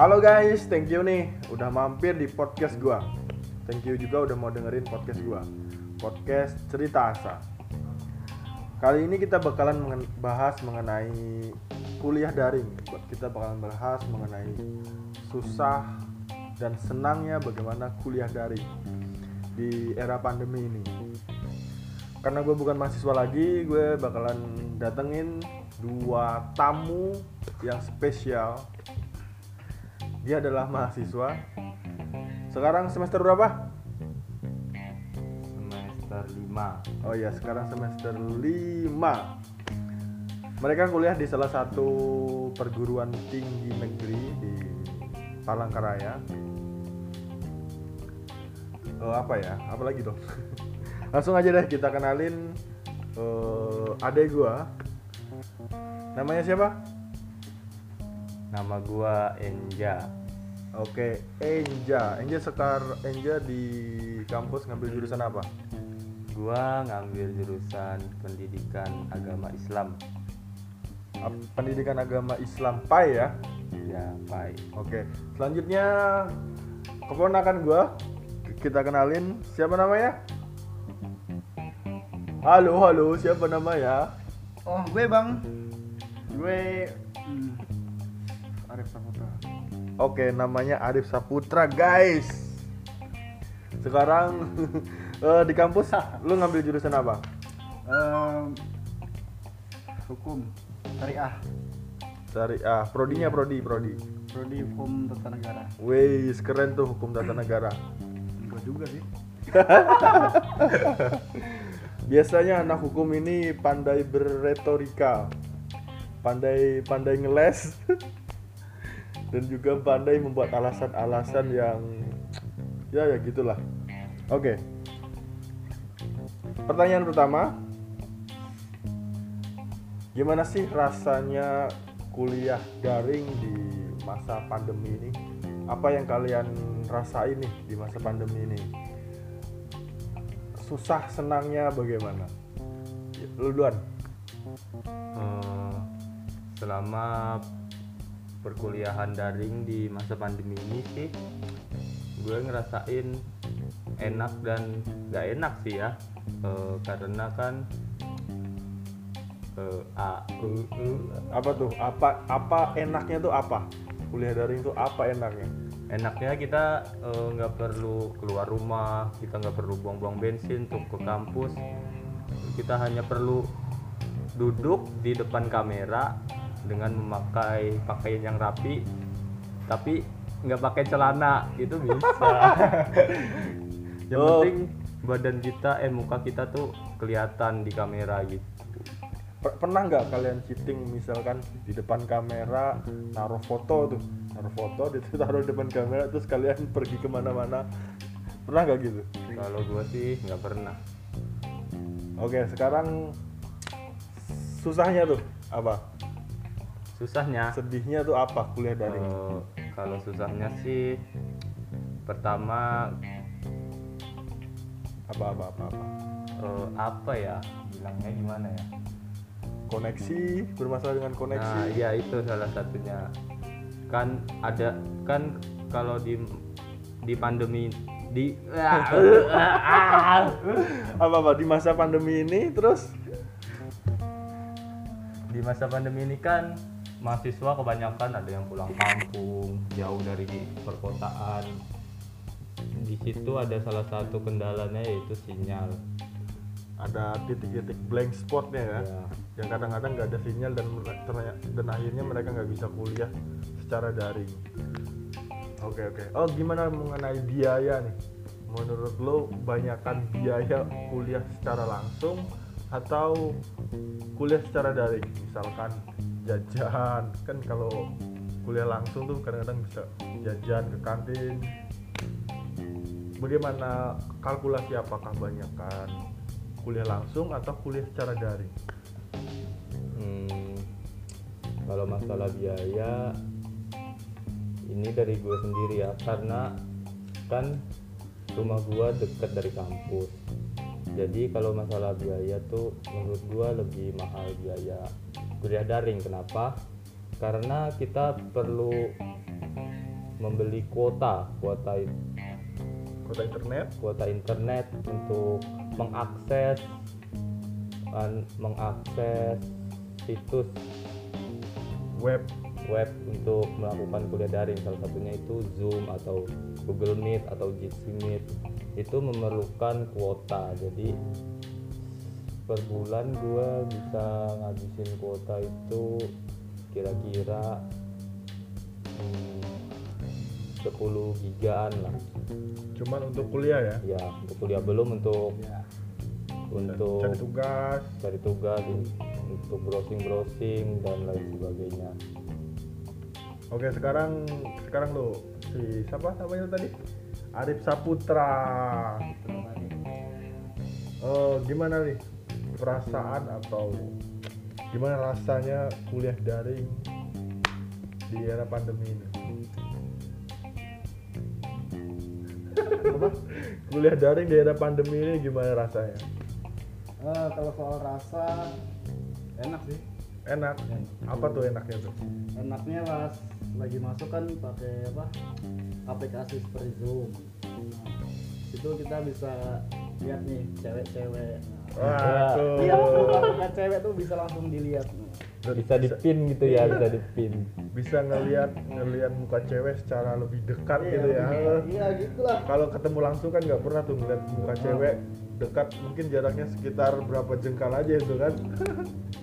Halo guys, thank you nih udah mampir di podcast gua. Thank you juga udah mau dengerin podcast gua. Podcast Cerita Asa. Kali ini kita bakalan bahas mengenai kuliah daring. Kita bakalan bahas mengenai susah dan senangnya bagaimana kuliah daring di era pandemi ini. Karena gue bukan mahasiswa lagi, gue bakalan datengin dua tamu yang spesial dia adalah mahasiswa. Sekarang semester berapa? semester 5 Oh iya, sekarang semester 5. Mereka kuliah di salah satu perguruan tinggi negeri di Palangkaraya. Oh, apa ya? Apa lagi dong? Langsung aja deh kita kenalin eh adek gua. Namanya siapa? nama gua Enja Oke, Enja. Enja sekar Enja di kampus ngambil jurusan apa? gua ngambil jurusan pendidikan agama Islam Pendidikan agama Islam PAI ya. ya Pai Oke, selanjutnya keponakan gua kita kenalin siapa namanya? Halo, halo, siapa namanya? Oh, gue bang. Gue hmm, Arif Saputra. Oke, namanya Arif Saputra, guys. Sekarang eh, di kampus lu ngambil jurusan apa? Em, hukum syariah, Dari ah, prodinya prodi, prodi. prodi hukum tata negara. Wih, keren tuh hukum tata negara. Gue juga sih. Biasanya anak hukum ini pandai berretorika, pandai pandai ngeles, dan juga pandai membuat alasan-alasan yang ya ya gitulah. Oke. Pertanyaan pertama, gimana sih rasanya kuliah daring di masa pandemi ini? Apa yang kalian rasain nih di masa pandemi ini? Susah senangnya bagaimana? Lu duluan. Eh, selama perkuliahan daring di masa pandemi ini sih gue ngerasain enak dan gak enak sih ya Eh, karena kan eh, a, u, u, Apa tuh? Apa apa enaknya tuh apa? Kuliah daring tuh apa enaknya? Enaknya kita eh, nggak perlu keluar rumah kita nggak perlu buang-buang bensin untuk ke kampus. Kita hanya perlu duduk di depan kamera dengan memakai pakaian yang rapi tapi nggak pakai celana itu bisa. Yang Oh. penting badan kita eh muka kita tuh kelihatan di kamera gitu. Per- Pernah nggak kalian cheating misalkan di depan kamera naruh foto tuh, naruh foto itu taruh di depan kamera terus kalian pergi ke mana-mana? Pernah nggak gitu? kalau gua sih nggak pernah Oke, sekarang susahnya tuh apa? susahnya Sedihnya tuh apa kuliah daring? Eh, kalau susahnya sih pertama Apa apa apa apa? eh, apa ya bilangnya gimana ya Koneksi bermasalah dengan koneksi. nah iya itu salah satunya kan ada kan kalau di di pandemi di Apa apa di masa pandemi ini terus? Di masa pandemi ini kan mahasiswa kebanyakan ada yang pulang kampung jauh dari perkotaan. Di situ ada salah satu kendalanya yaitu sinyal. Ada titik-titik blank spotnya ya, Ya. yang kadang-kadang nggak ada sinyal dan dan akhirnya mereka nggak bisa kuliah secara daring. Oke oke. Oh gimana mengenai biaya nih? Menurut lo banyakkan biaya kuliah secara langsung atau kuliah secara daring? Misalkan jajan kan kalau kuliah langsung tuh kadang-kadang bisa jajan ke kantin. Bagaimana kalkulasi apakah banyakkan kuliah langsung atau kuliah secara daring? Hmm, kalau masalah biaya ini dari gue sendiri ya karena kan rumah gue dekat dari kampus. Jadi kalau masalah biaya tuh menurut gue lebih mahal biaya kuliah daring. Kenapa? Karena kita perlu membeli kuota kuota kota internet. kuota internet untuk mengakses mengakses situs web web untuk melakukan kuliah daring. Salah satunya itu Zoom atau Google Meet atau Jitsi Meet. Itu memerlukan kuota. Jadi per bulan gue bisa ngabisin kuota itu kira-kira hmm, 10 gigaan lah. Cuman untuk kuliah ya? Ya untuk kuliah. Belum untuk Ya. untuk cari tugas. cari tugas untuk browsing browsing dan lain sebagainya oke sekarang sekarang lo si siapa namanya tadi? Arif Saputra. Eh, gimana nih perasaan atau gimana rasanya kuliah daring di era pandemi ini? Apa? kuliah daring di era pandemi ini gimana rasanya? Eh, kalau soal rasa enak sih. enak. Apa tuh enaknya tuh? Enaknya pas lagi masuk kan pakai apa? Aplikasi seperti Zoom. Nah, itu kita bisa lihat nih cewek-cewek. Nah, wah tuh Iya, muka cewek tuh bisa langsung dilihat. bisa dipin gitu ya bisa dipin bisa ngelihat ngelihat muka cewek secara lebih dekat Iya, gitu ya Iya, gitulah. kalau ketemu langsung kan nggak pernah tuh ngeliat muka cewek dekat mungkin jaraknya sekitar berapa jengkal aja itu kan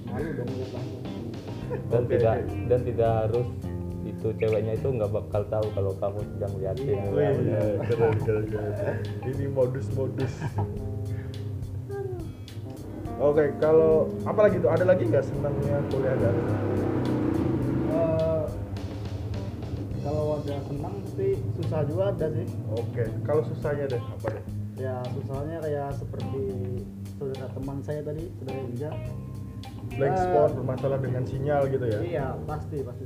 Malu dong lihat langsung. dan Oke, tidak dan tidak harus itu ceweknya itu nggak bakal tahu kalau kamu sedang liatin Iya. Wih, iya, keren, keren, keren. ini modus-modus oke kalau apa lagi tuh ada lagi nggak senangnya kuliah daring Eh, kalau ada senang sih susah juga ada sih. oke kalau susahnya deh apa deh Ya susahnya kayak seperti saudara teman saya tadi, saudara Inja. blank Ya, spot bermasalah dengan sinyal gitu ya Iya pasti pasti.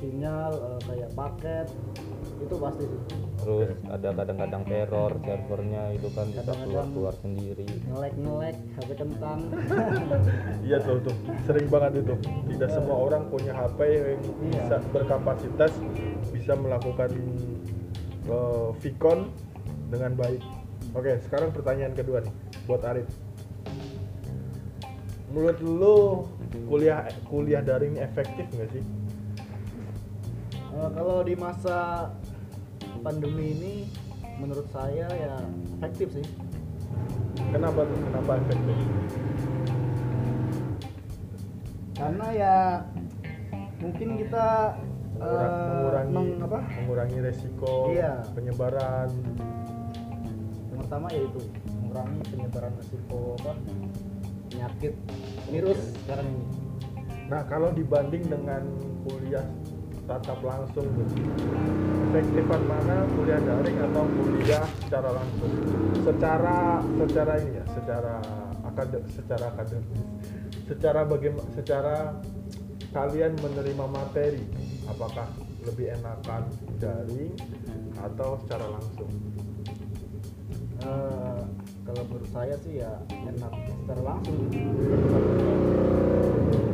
Sinyal eh, kayak paket itu pasti sih. terus ada kadang-kadang error servernya itu kan bisa keluar keluar sendiri. Ngelek ngelek, HP kentang. iya tuh tuh. Sering banget itu. Tidak semua orang punya HP yang Iya. bisa berkapasitas bisa melakukan eh, Vicon dengan baik. Oke sekarang pertanyaan kedua nih buat Arif. Menurut lu kuliah kuliah daring ini efektif nggak sih Eh, kalau di masa pandemi ini, menurut saya ya efektif sih. kenapa tuh kenapa efektif Karena ya mungkin kita Mengura- eh, mengurangi meng- apa? mengurangi resiko Iya. penyebaran yang pertama yaitu mengurangi penyebaran risiko apa penyakit virus sekarang ini Nah, kalau dibanding dengan kuliah tatap langsung tuh, efektifan mana kuliah daring atau kuliah secara langsung? Secara secara ini ya, secara akadem, secara akademis, secara bagaimana, secara kalian menerima materi, apakah lebih enakan daring atau secara langsung? Eh, kalau menurut saya sih ya enak secara langsung.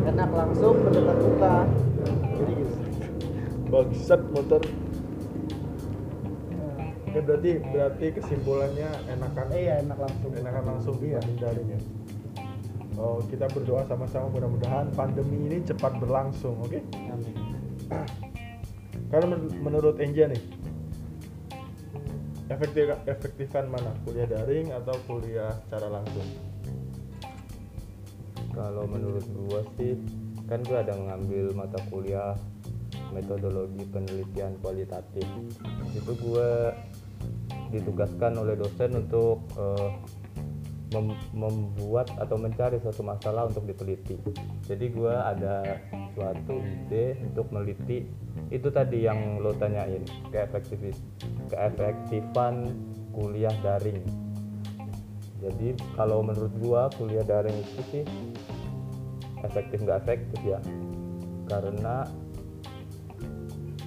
Enak langsung berdekat muka gitu Bangsat motor. Oke, berarti berarti kesimpulannya enakan eh, iya enak langsung enakan langsung iya dibanding daring ya. Oh, kita berdoa sama-sama mudah-mudahan pandemi ini cepat berlangsung, oke? Amin. Kalau men- menurut Enja nih, efektif efektifan mana? Kuliah daring atau kuliah secara langsung? kalau menurut gua sih kan gua ada ngambil mata kuliah metodologi penelitian kualitatif. Itu gua ditugaskan oleh dosen untuk eh, mem- membuat atau mencari suatu masalah untuk diteliti. Jadi gua ada suatu ide untuk meliti itu tadi yang lo tanyain keefektifis keefektifan kuliah daring. Jadi kalau menurut gua kuliah daring itu sih efektif nggak efektif ya? Karena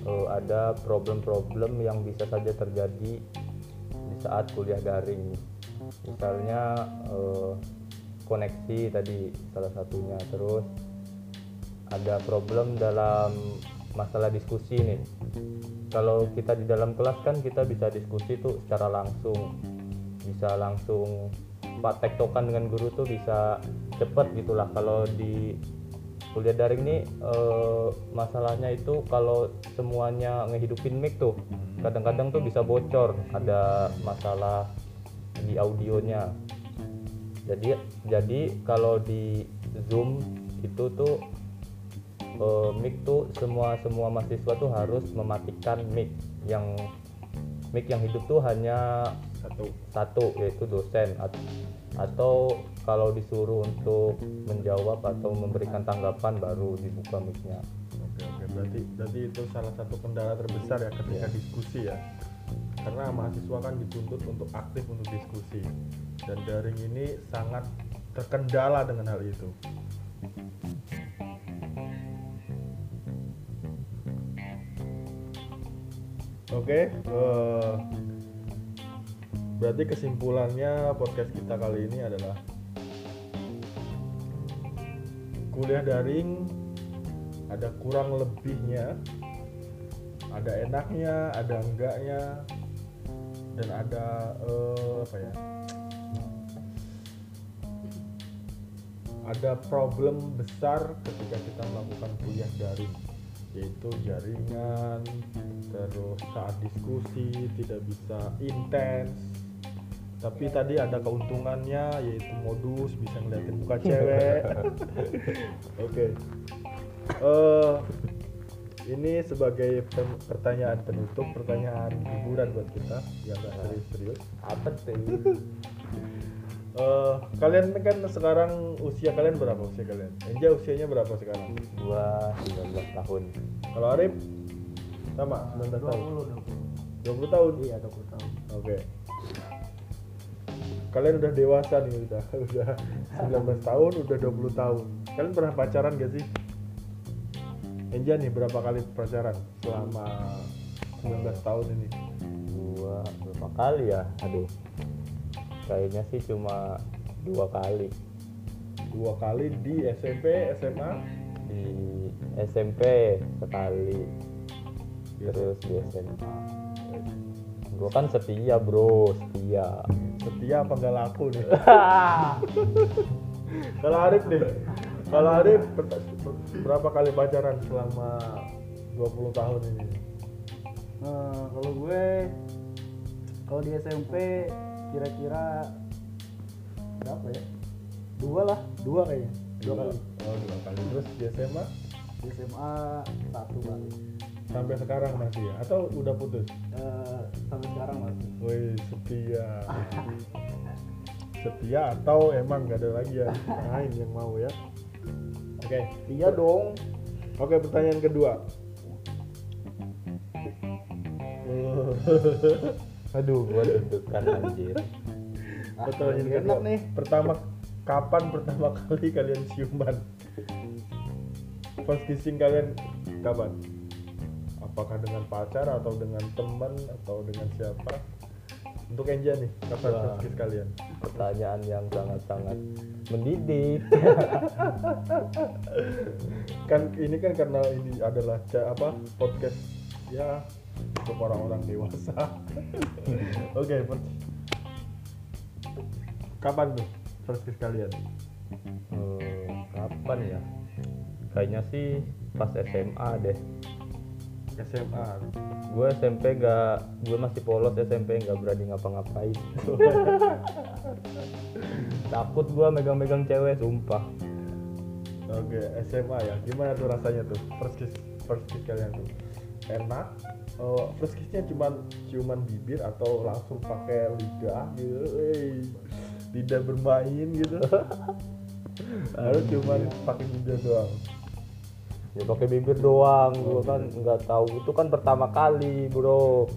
eh, ada problem-problem yang bisa saja terjadi di saat kuliah daring. Misalnya eh, koneksi tadi salah satunya. Terus ada problem dalam masalah diskusi nih. Kalau kita di dalam kelas kan kita bisa diskusi tuh secara langsung. Bisa langsung pak tektokan dengan guru tuh bisa cepet gitulah. Kalau di kuliah daring nih eh, masalahnya itu kalau semuanya ngehidupin mic tuh kadang-kadang tuh bisa bocor ada masalah di audionya. Jadi jadi kalau di zoom itu tuh eh, mic tuh semua semua mahasiswa tuh harus mematikan mic yang mic yang hidup tuh hanya satu. satu yaitu dosen. At- atau kalau disuruh untuk menjawab atau memberikan tanggapan baru dibuka mic-nya. oke oke. Berarti berarti itu salah satu kendala terbesar ya ketika diskusi ya. Karena mahasiswa kan dituntut untuk aktif untuk diskusi. Dan daring ini sangat terkendala dengan hal itu. Oke eh, berarti kesimpulannya podcast kita kali ini adalah kuliah daring ada kurang lebihnya ada enaknya ada enggaknya dan ada eh, apa ya? Ada problem besar ketika kita melakukan kuliah daring yaitu jaringan terus saat diskusi tidak bisa intens tapi tadi ada keuntungannya yaitu modus bisa ngeliatin muka cewek oke Eh, ini sebagai pertanyaan penutup pertanyaan hiburan buat kita yang nggak serius-serius Apa tuh? Eh, kalian kan sekarang usia kalian berapa usia kalian? Enja usianya berapa sekarang? Gua 19 tahun. Kalau Arif sama 19 tahun. 20 20 20 tahun. iya 20 tahun Oke. Kalian udah dewasa nih udah udah 19 tahun, udah 20 tahun. Kalian pernah pacaran gak sih? Enja nih berapa kali pacaran selama 19 tahun ini? Gua berapa kali ya? Aduh. Kayaknya sih cuma dua kali Dua kali di SMP, SMA, di SMP sekali terus di SMA gua kan setia bro setia setia apa nggak laku nih? Kalau Arif nih, kalau Arif berapa kali pacaran selama 20 tahun ini? Nah, kalau gue kalau di SMP kira-kira berapa ya? Dua lah, dua kayaknya. Dua kali. Oh, dua kali. Terus di SMA Di SMA satu kali. Sampai sekarang masih ya? Atau udah putus? Eh, sampai sekarang masih. Wih, setia. setia atau emang nggak ada lagi ya lain yang mau ya? Oke. Iya dong. Oke, pertanyaan kedua. aduh gua deg-degan anjir Ah, pertanyaan enak kedua. nih. Pertama, kapan pertama kali kalian ciuman? First kissing kalian kapan? Apakah dengan pacar atau dengan teman atau dengan siapa? Untuk Enja nih, kapan kiss kalian? pertanyaan yang sangat-sangat mendidik Kan ini kan karena ini adalah apa podcast ya untuk orang-orang dewasa. Oke, per- kapan tuh first kiss kalian? Eh, kapan ya kayaknya sih pas SMA deh SMA. gue SMP gak gue masih polos SMP nggak berani ngapa-ngapain takut gue megang-megang cewek sumpah Oke, SMA ya. Gimana tuh rasanya tuh? First kiss, first kiss kalian tuh. Enak? Oh, first kissnya cuman ciuman bibir atau langsung pakai lidah gitu? Lidah bermain gitu? Lalu cuman pakai bibir doang. Ya pakai bibir doang gue kan nggak tahu. Itu kan pertama kali bro.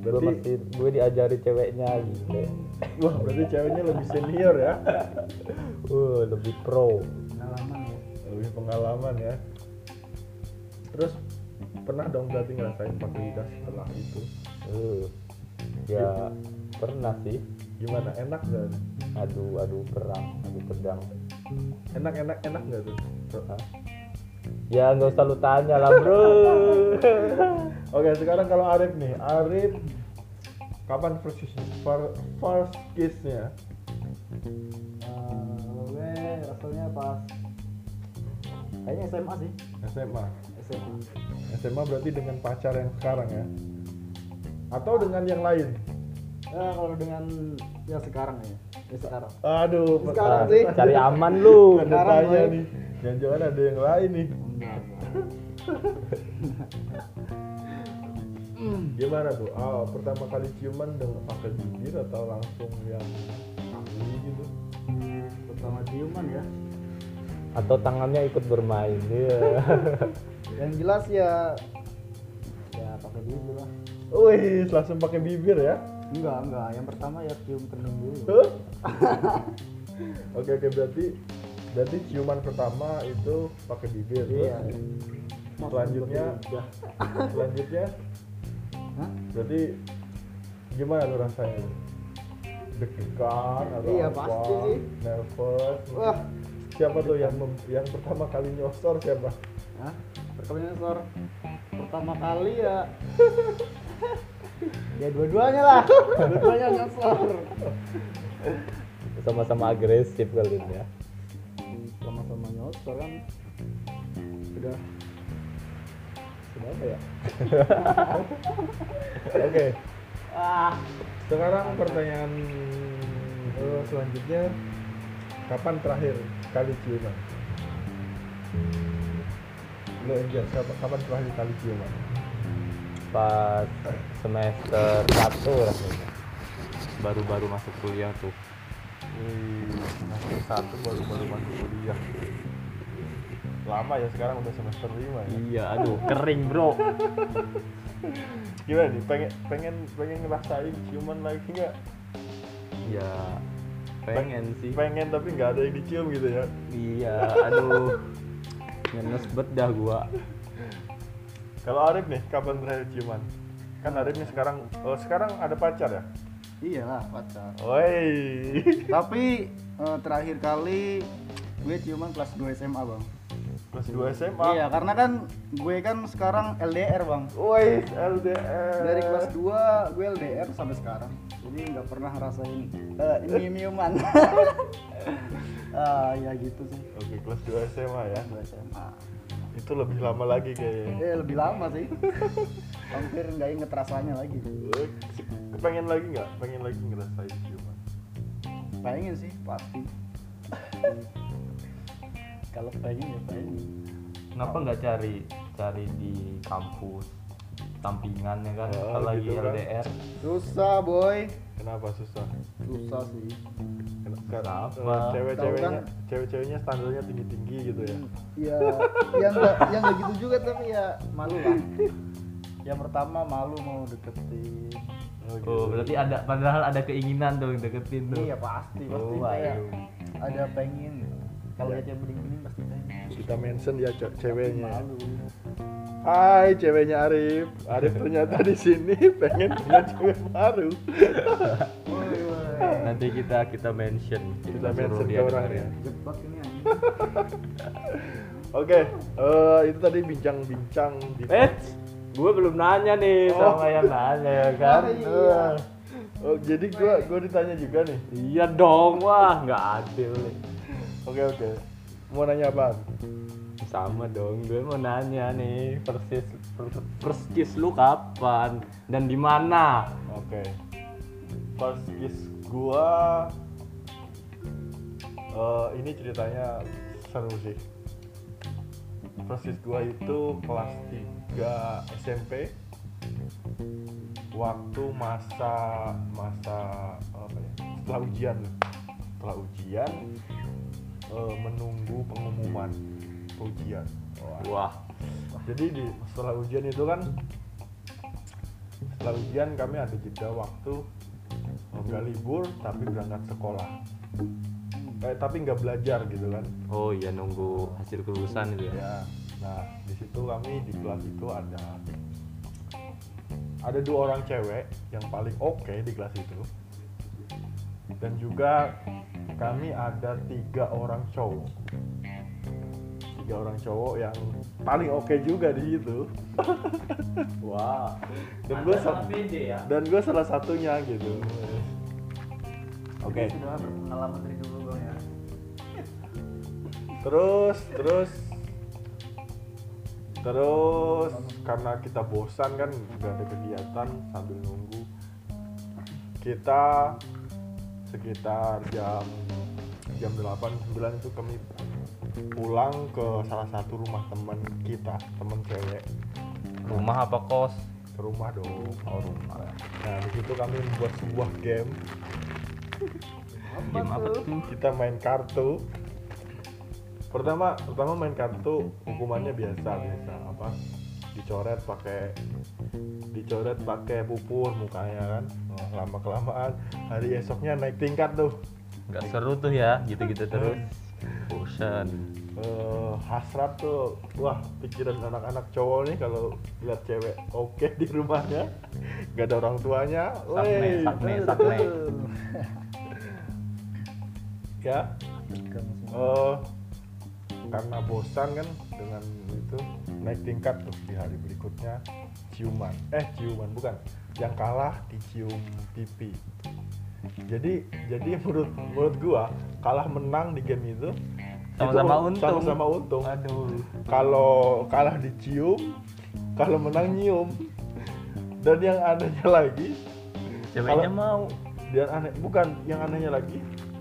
Gue Berarti- masih gue diajari ceweknya gitu. Wah, berarti ceweknya lebih senior ya? uh, lebih pro. Pengalaman ya. Lebih pengalaman ya. Terus pernah dong berarti ngerasain pakai lidah setelah itu? Uh, ya pernah sih. Gimana? Enak nggak? Aduh aduh perang aduh pedang. Enak enak enak nggak tuh? Hah? Ya nggak usah lu tanya lah bro. Oke sekarang kalau Arif nih Arif kapan first kiss fir- first kissnya? Kalau gue rasanya pas. Kayaknya SMA sih. SMA SMA SMA berarti dengan pacar yang sekarang ya? Atau dengan yang lain? Eh, kalau dengan yang sekarang ya ya sekarang. Aduh Sekarang ada- sih. cari aman lu. Ada Sekarang, nih. Jangan-jangan ada yang lain nih gimana tuh? Ah pertama kali ciuman dengan pakai bibir atau langsung yang ini gitu? Pertama ciuman ya. Atau tangannya ikut bermain ya yang jelas ya ya pakai bibir lah. Wih, langsung pakai bibir ya. enggak enggak. Yang pertama ya cium kening dulu. Oke oke. Berarti berarti ciuman pertama itu pakai bibir. iya Terus selanjutnya selanjutnya Hah? berarti gimana tuh rasanya? Deg-degan atau Iya, apa? pasti sih. Nervous. wah Siapa tuh yang mem- yang pertama kali nyosor siapa? Hah? pertama nyosor pertama kali ya ya dua-duanya lah dua-duanya nyosor sama-sama agresif kali ini ya sama-sama nyosor kan sudah sudah apa ya Oke. ah Sekarang pertanyaan eh, selanjutnya kapan terakhir kali ciuman? Lo Angel, kapan, kapan terakhir kali ciuman? pas semester satu rasanya baru-baru masuk kuliah tuh Wih, satu baru baru masuk kuliah. Lama ya sekarang udah semester lima ya. iya aduh kering bro Gimana nih? Pengen pengen pengen ngerasain ciuman lagi nggak? ya pengen sih Pengen tapi nggak ada yang dicium gitu ya. iya aduh ngenes bet dah gua Kalau Arif nih, kapan terakhir ciuman? Kan Arif nih sekarang, oh sekarang ada pacar ya? iyalah pacar Woi. tapi eh, terakhir kali gue ciuman kelas 2 SMA bang Kelas 2 SMA. iya karena kan gue kan sekarang LDR bang Woi, LDR. dari kelas 2 gue LDR sampai sekarang jadi nggak pernah ngerasain eh, ini miuman ah ya gitu sih Oke, kelas 2 SMA ya. kelas 2 SMA Itu lebih lama lagi kayaknya. eh lebih lama sih hampir nggak inget rasanya lagi Pengen lagi nggak? Pengen lagi ngerasain ciuman? Pengen sih pasti kalau pengen ya pengen kenapa nggak cari cari di kampus sampingan ya kan Oh, kalau lagi gitu kan. LDR susah boy Kenapa susah? susah sih Kenapa? Kenapa? Cewek-ceweknya, kan? cewek-ceweknya standarnya tinggi-tinggi gitu ya. ya yang nggak yang nggak gitu juga tapi ya malu lah yang pertama malu mau deketin oh berarti ada padahal ada keinginan tuh deketin tuh iya pasti pasti Oh, kayak aduh. ada pengen gitu. kalau lihat yang bening-bening pasti pengen Kita mention ya ce- ceweknya. malu Hai ceweknya Arif. Arif ternyata di sini pengen punya cewek baru. nanti kita kita mention Kita suruh mention dia ke orangnya. dengerin. jebak ini anjing Oke, eh, itu tadi bincang-bincang di eh gue belum nanya nih Oh. sama yang nanya ya kan Oh, iya. Oh, jadi gua gua ditanya juga nih. iya dong wah nggak adil nih Oke, oke. Mau nanya apa? sama dong gue mau nanya nih persis per- first kiss lu kapan dan di mana Oke. First kiss gua eh, ini ceritanya seru sih. Kiss gua itu kelas 3 SMP. Waktu masa masa apa ya? Setelah ujian. Setelah ujian eh, menunggu pengumuman ujian. Wah. wah Jadi di setelah ujian itu kan setelah ujian kami ada jeda waktu nggak libur tapi berangkat sekolah. Eh, tapi nggak belajar gitu kan. oh iya nunggu hasil kelulusan itu ya Ya. Nah di situ kami di kelas itu ada ada dua orang cewek yang paling oke di kelas itu. dan juga kami ada tiga orang cowok tiga orang cowok yang paling oke juga di situ wah dan gue ya dan gue salah satunya gitu oke. Sudah berpengalaman dari dulu bang ya. Terus terus. Terus karena kita bosan kan nggak ada kegiatan sambil nunggu. Kita sekitar jam jam 8 9 itu kami pulang ke salah satu rumah teman kita teman cewek. Rumah apa kos? Ke rumah dong. Oh rumah. Nah di situ kami membuat sebuah game game apa tuh? kita main kartu. Pertama pertama main kartu hukumannya biasa biasa. Apa? Dicoret pakai dicoret pakai pupur mukanya kan? Oh, lama kelamaan hari esoknya naik tingkat tuh. Nggak seru tuh ya gitu-gitu terus. Bosan. Eh, hasrat tuh wah pikiran anak-anak cowok nih kalau lihat cewek oke di rumahnya. Nggak ada orang tuanya. Sakne, sakne, sakne. ya. Eh karena bosan kan dengan itu naik tingkat tuh di hari berikutnya ciuman. Eh ciuman bukan. Yang kalah dicium pipi. Jadi jadi menurut menurut gua kalah menang di game itu Sama-sama itu untung. sama-sama untung. Aduh. Kalau kalah dicium kalau menang nyium. Dan yang anehnya lagi ceweknya Kalau- mau? dan aneh bukan yang anehnya lagi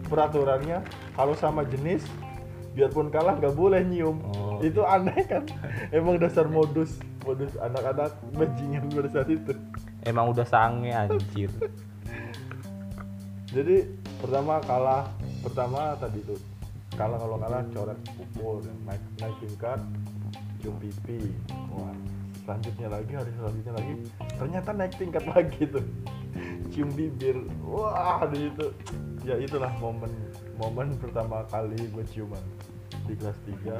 peraturannya kalau sama jenis biarpun kalah nggak boleh nyium. Oh. itu aneh kan? Emang dasar modus modus anak-anak bajingan pada saat itu. Emang udah sange anjir. Jadi pertama kalah. Pertama tadi tuh kalah kalau kalah coret pukul naik naik tingkat cium pipi. Wah selanjutnya lagi hari selanjutnya lagi ternyata naik tingkat lagi tuh. Cium bibir. Wah di situ ya itulah momen momen pertama kali gue ciuman di kelas 3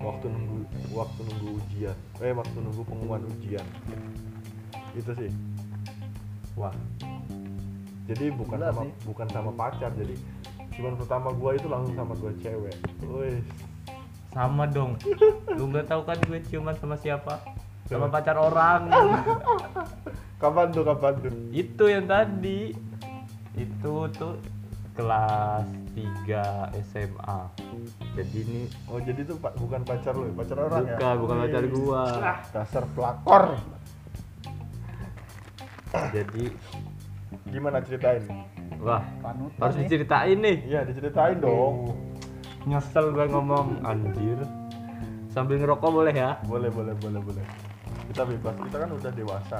waktu nunggu waktu nunggu ujian. Eh waktu nunggu pengumuman ujian. Itu sih. Wah. Jadi bukan Gila sama sih. bukan sama pacar jadi cuman pertama gua itu langsung sama dua cewek. Wih, sama dong. Lu nggak tahu kan gue ciuman sama siapa? Sama pacar orang. Kapan tuh kapan tuh? Itu yang tadi itu tuh kelas 3 SMA jadi ini oh jadi tuh pa- bukan pacar lu ya? pacar orang ya? Bukan bukan pacar gua. Dasar pelakor. Jadi gimana ceritain? Wah panutan harus nih. diceritain nih. Iya diceritain dong. Nyesel gue ngomong. Anjir. Sambil ngerokok boleh ya? Boleh boleh boleh boleh. Kita bebas. Kita kan udah dewasa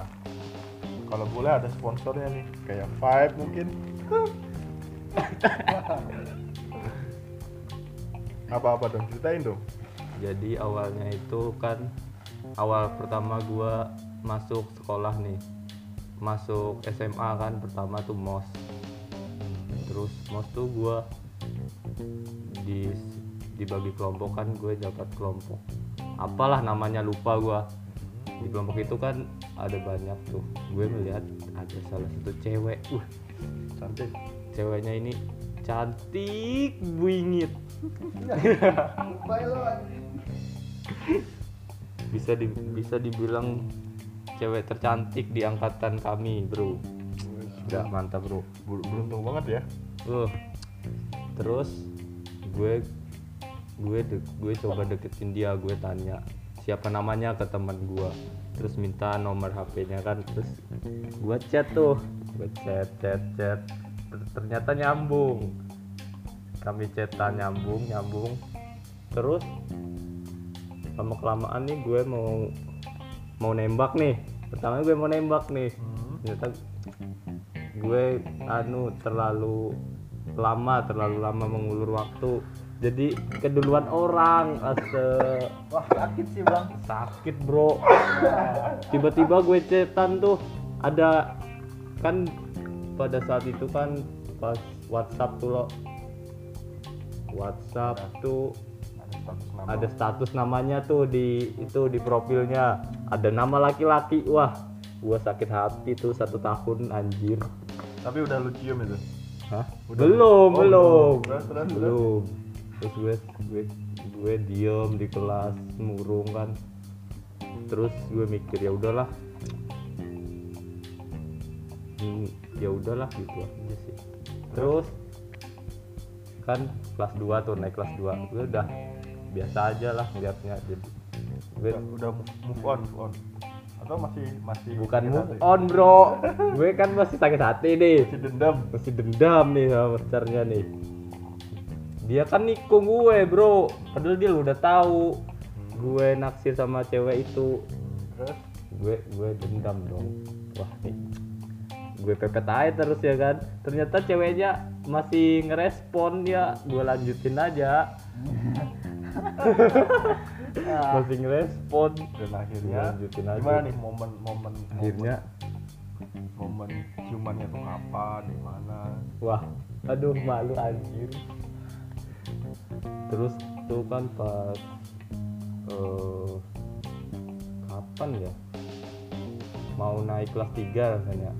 kalau boleh ada sponsornya nih kayak Five mungkin. Apa-apa dong ceritain dong. Jadi awalnya itu kan awal pertama gua masuk sekolah nih. Masuk SMA kan pertama tuh mos terus mos tuh gua di dibagi kelompok kan gue dapat kelompok. Apalah namanya lupa gua di kelompok itu kan ada banyak tuh. Gue melihat ada salah satu cewek. Uh cantik. Ceweknya ini cantik bingit. Bisa di, bisa dibilang cewek tercantik di angkatan kami bro. Udah mantap bro. Ber- beruntung banget ya. Uh. Terus gue gue de- gue coba deketin dia gue tanya siapa namanya ke teman gue terus minta nomor HP-nya kan terus gue chat tuh. Gue chat chat chat. Ter- ternyata nyambung. Kami chatan nyambung nyambung. Terus lama kelamaan nih gue mau mau nembak nih. Pertama gue mau nembak nih. Ternyata gue anu terlalu lama terlalu lama mengulur waktu jadi keduluan orang ase. Wah sakit sih bang. Sakit bro. Tiba-tiba gue cetan tuh ada kan pada saat itu kan pas WhatsApp tuh lo. WhatsApp tuh ada status nama. ada status namanya tuh di itu di profilnya. Ada nama laki-laki wah gua sakit hati tuh satu tahun anjir. Tapi udah lu cium itu? Hah? Udah. belum Oh, belum. terus, terus. belum terus gue gue gue diem di kelas murung kan. Terus gue mikir ya udahlah. Hmm, ya udahlah gitu aja sih. Terus kan kelas 2 tuh naik kelas 2 gue udah biasa aja lah ngeliatnya jadi gue Udah, udah move on, move on. Atau masih masih bukan move hati? on bro. Gue kan masih sakit hati nih. Masih dendam. masih dendam nih sama pacarnya nih dia kan nikung gue bro. Padahal dia udah tahu gue naksir sama cewek itu. Terus? Gue gue dendam dong. Wah nih. Gue pepet aja terus ya kan. Ternyata ceweknya masih ngerespon ya. Gue lanjutin aja. Masih ngerespon. Dan akhirnya Lanjutin aja. gimana nih momen momen? Akhirnya? Momen ciumannya tuh kapan di mana? Wah aduh malu anjir terus tuh kan pas eh kapan ya? Mau naik kelas 3 rasanya.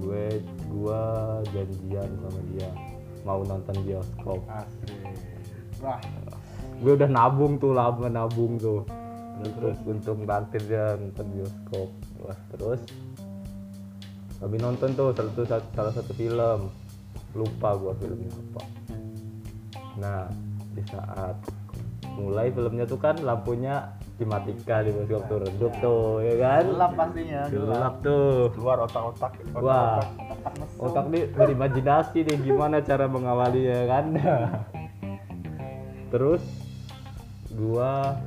Gue gua janjian sama dia mau nonton bioskop. Asik. Wah. Gue udah nabung tuh lama nabung tuh. Terus untung bantir dia nonton bioskop. Wah terus? Kami nonton tuh salah satu salah satu film. Lupa gua filmnya apa nah di saat mulai filmnya tuh kan lampunya dimatikan di bioskop tuh redup tuh ya kan? Gelap pastinya gelap. Tuh. Keluar otak-otak otak wah otak nih berimajinasi nih gimana cara mengawali ya kan? Terus gua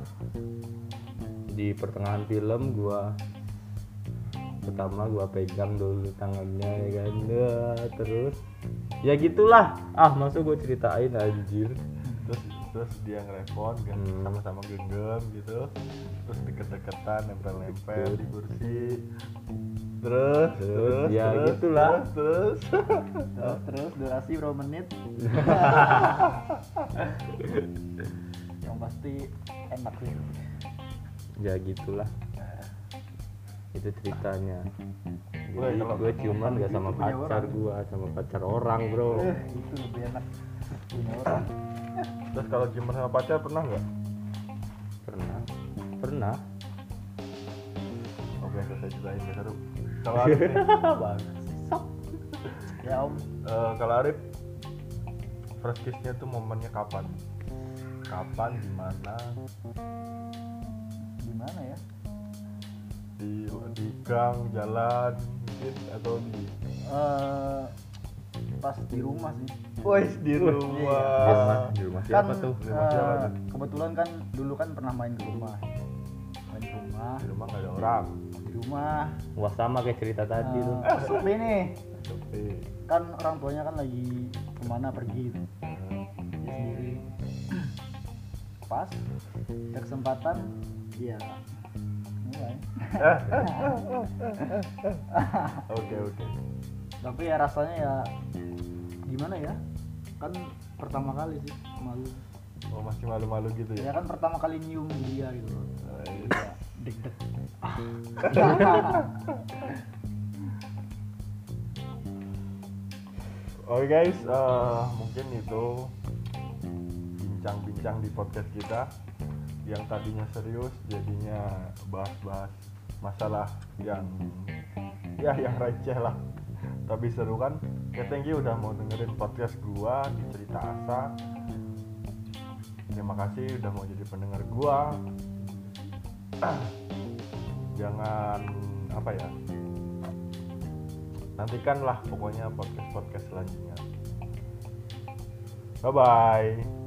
di pertengahan film gua pertama gua pegang dulu tangannya ya kan? Wah, terus ya gitulah. Ah masa gua ceritain anjir. Terus terus dia ngerespon kan Hmm. sama-sama genggam gitu. Terus deket-deketan nempel-nempel di kursi. Terus Terus, ya gitulah. terus, terus. terus, terus durasi berapa menit? Yang pasti enak sih. Ya gitulah itu ceritanya. Jadi kalau- gue ciuman gak sama pacar gua sama pacar orang bro. Eh itu lebih enak punya orang. Terus kalau ciuman sama pacar pernah nggak? Pernah. Pernah. Oke saya ceritain gak seru. Kalau Arif? Ya om. Eh, kalau Arif first kiss-nya tuh momennya kapan? Kapan di mana? Gimana ya di di gang jalan mungkin atau di eh pas di rumah sih Wih, di Di rumah, rumah. di rumah kan siapa tuh Di rumah siapa eh, tuh? kebetulan kan dulu kan pernah main ke rumah main ke rumah Di rumah nggak ada orang. di rumah wah sama kayak cerita tadi tuh eh, sepi nih Sepi. kan orang tuanya kan lagi ke mana pergi gitu. Dia sendiri pas ada kesempatan dia Oke oke. tapi ya rasanya ya gimana ya? Kan pertama kali sih malu. Oh masih malu-malu gitu ya? Ya? kan pertama kali nyium dia gitu. Eh, ya deg deg Oke guys, eh, mungkin itu bincang-bincang di podcast kita yang tadinya serius jadinya bahas-bahas masalah yang ya yang receh lah. Tapi seru kan? Ya thank you udah mau dengerin podcast gua di cerita asa. Terima kasih udah mau jadi pendengar gua. Jangan apa ya? Nantikanlah pokoknya podcast podcast selanjutnya. Bye bye